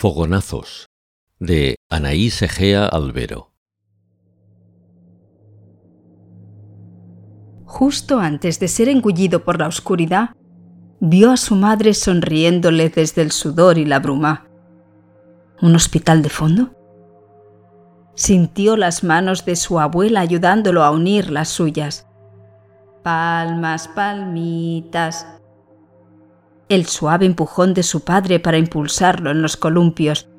Fogonazos, de Anaís Egea Albero. Justo antes de ser engullido por la oscuridad, vio a su madre sonriéndole desde el sudor y la bruma. ¿Un hospital de fondo? Sintió las manos de su abuela ayudándolo a unir las suyas. Palmas, palmitas. El suave empujón de su padre para impulsarlo en los columpios.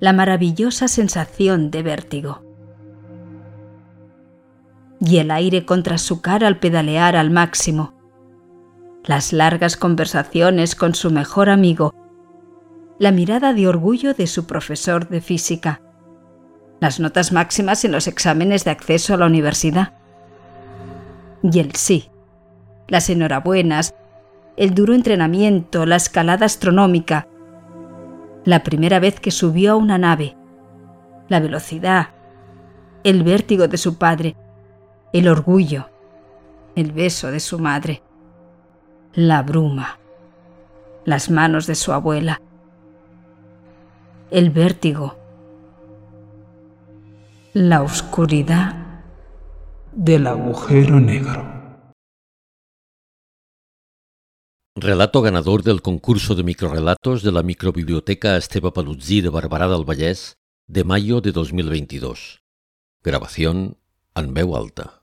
La maravillosa sensación de vértigo. Y el aire contra su cara al pedalear al máximo. Las largas conversaciones con su mejor amigo. La mirada de orgullo de su profesor de física las notas máximas en los exámenes de acceso a la universidad. Y el sí, las enhorabuenas, el duro entrenamiento, la escalada astronómica, la primera vez que subió a una nave, la velocidad, el vértigo de su padre, el orgullo, el beso de su madre, la bruma, las manos de su abuela, el vértigo, la oscuridad del agujero negro. Relato ganador del concurso de microrelatos de la microbiblioteca Esteba Paluzzi de Barberà del Vallès de mayo de 2022. Grabación en alta.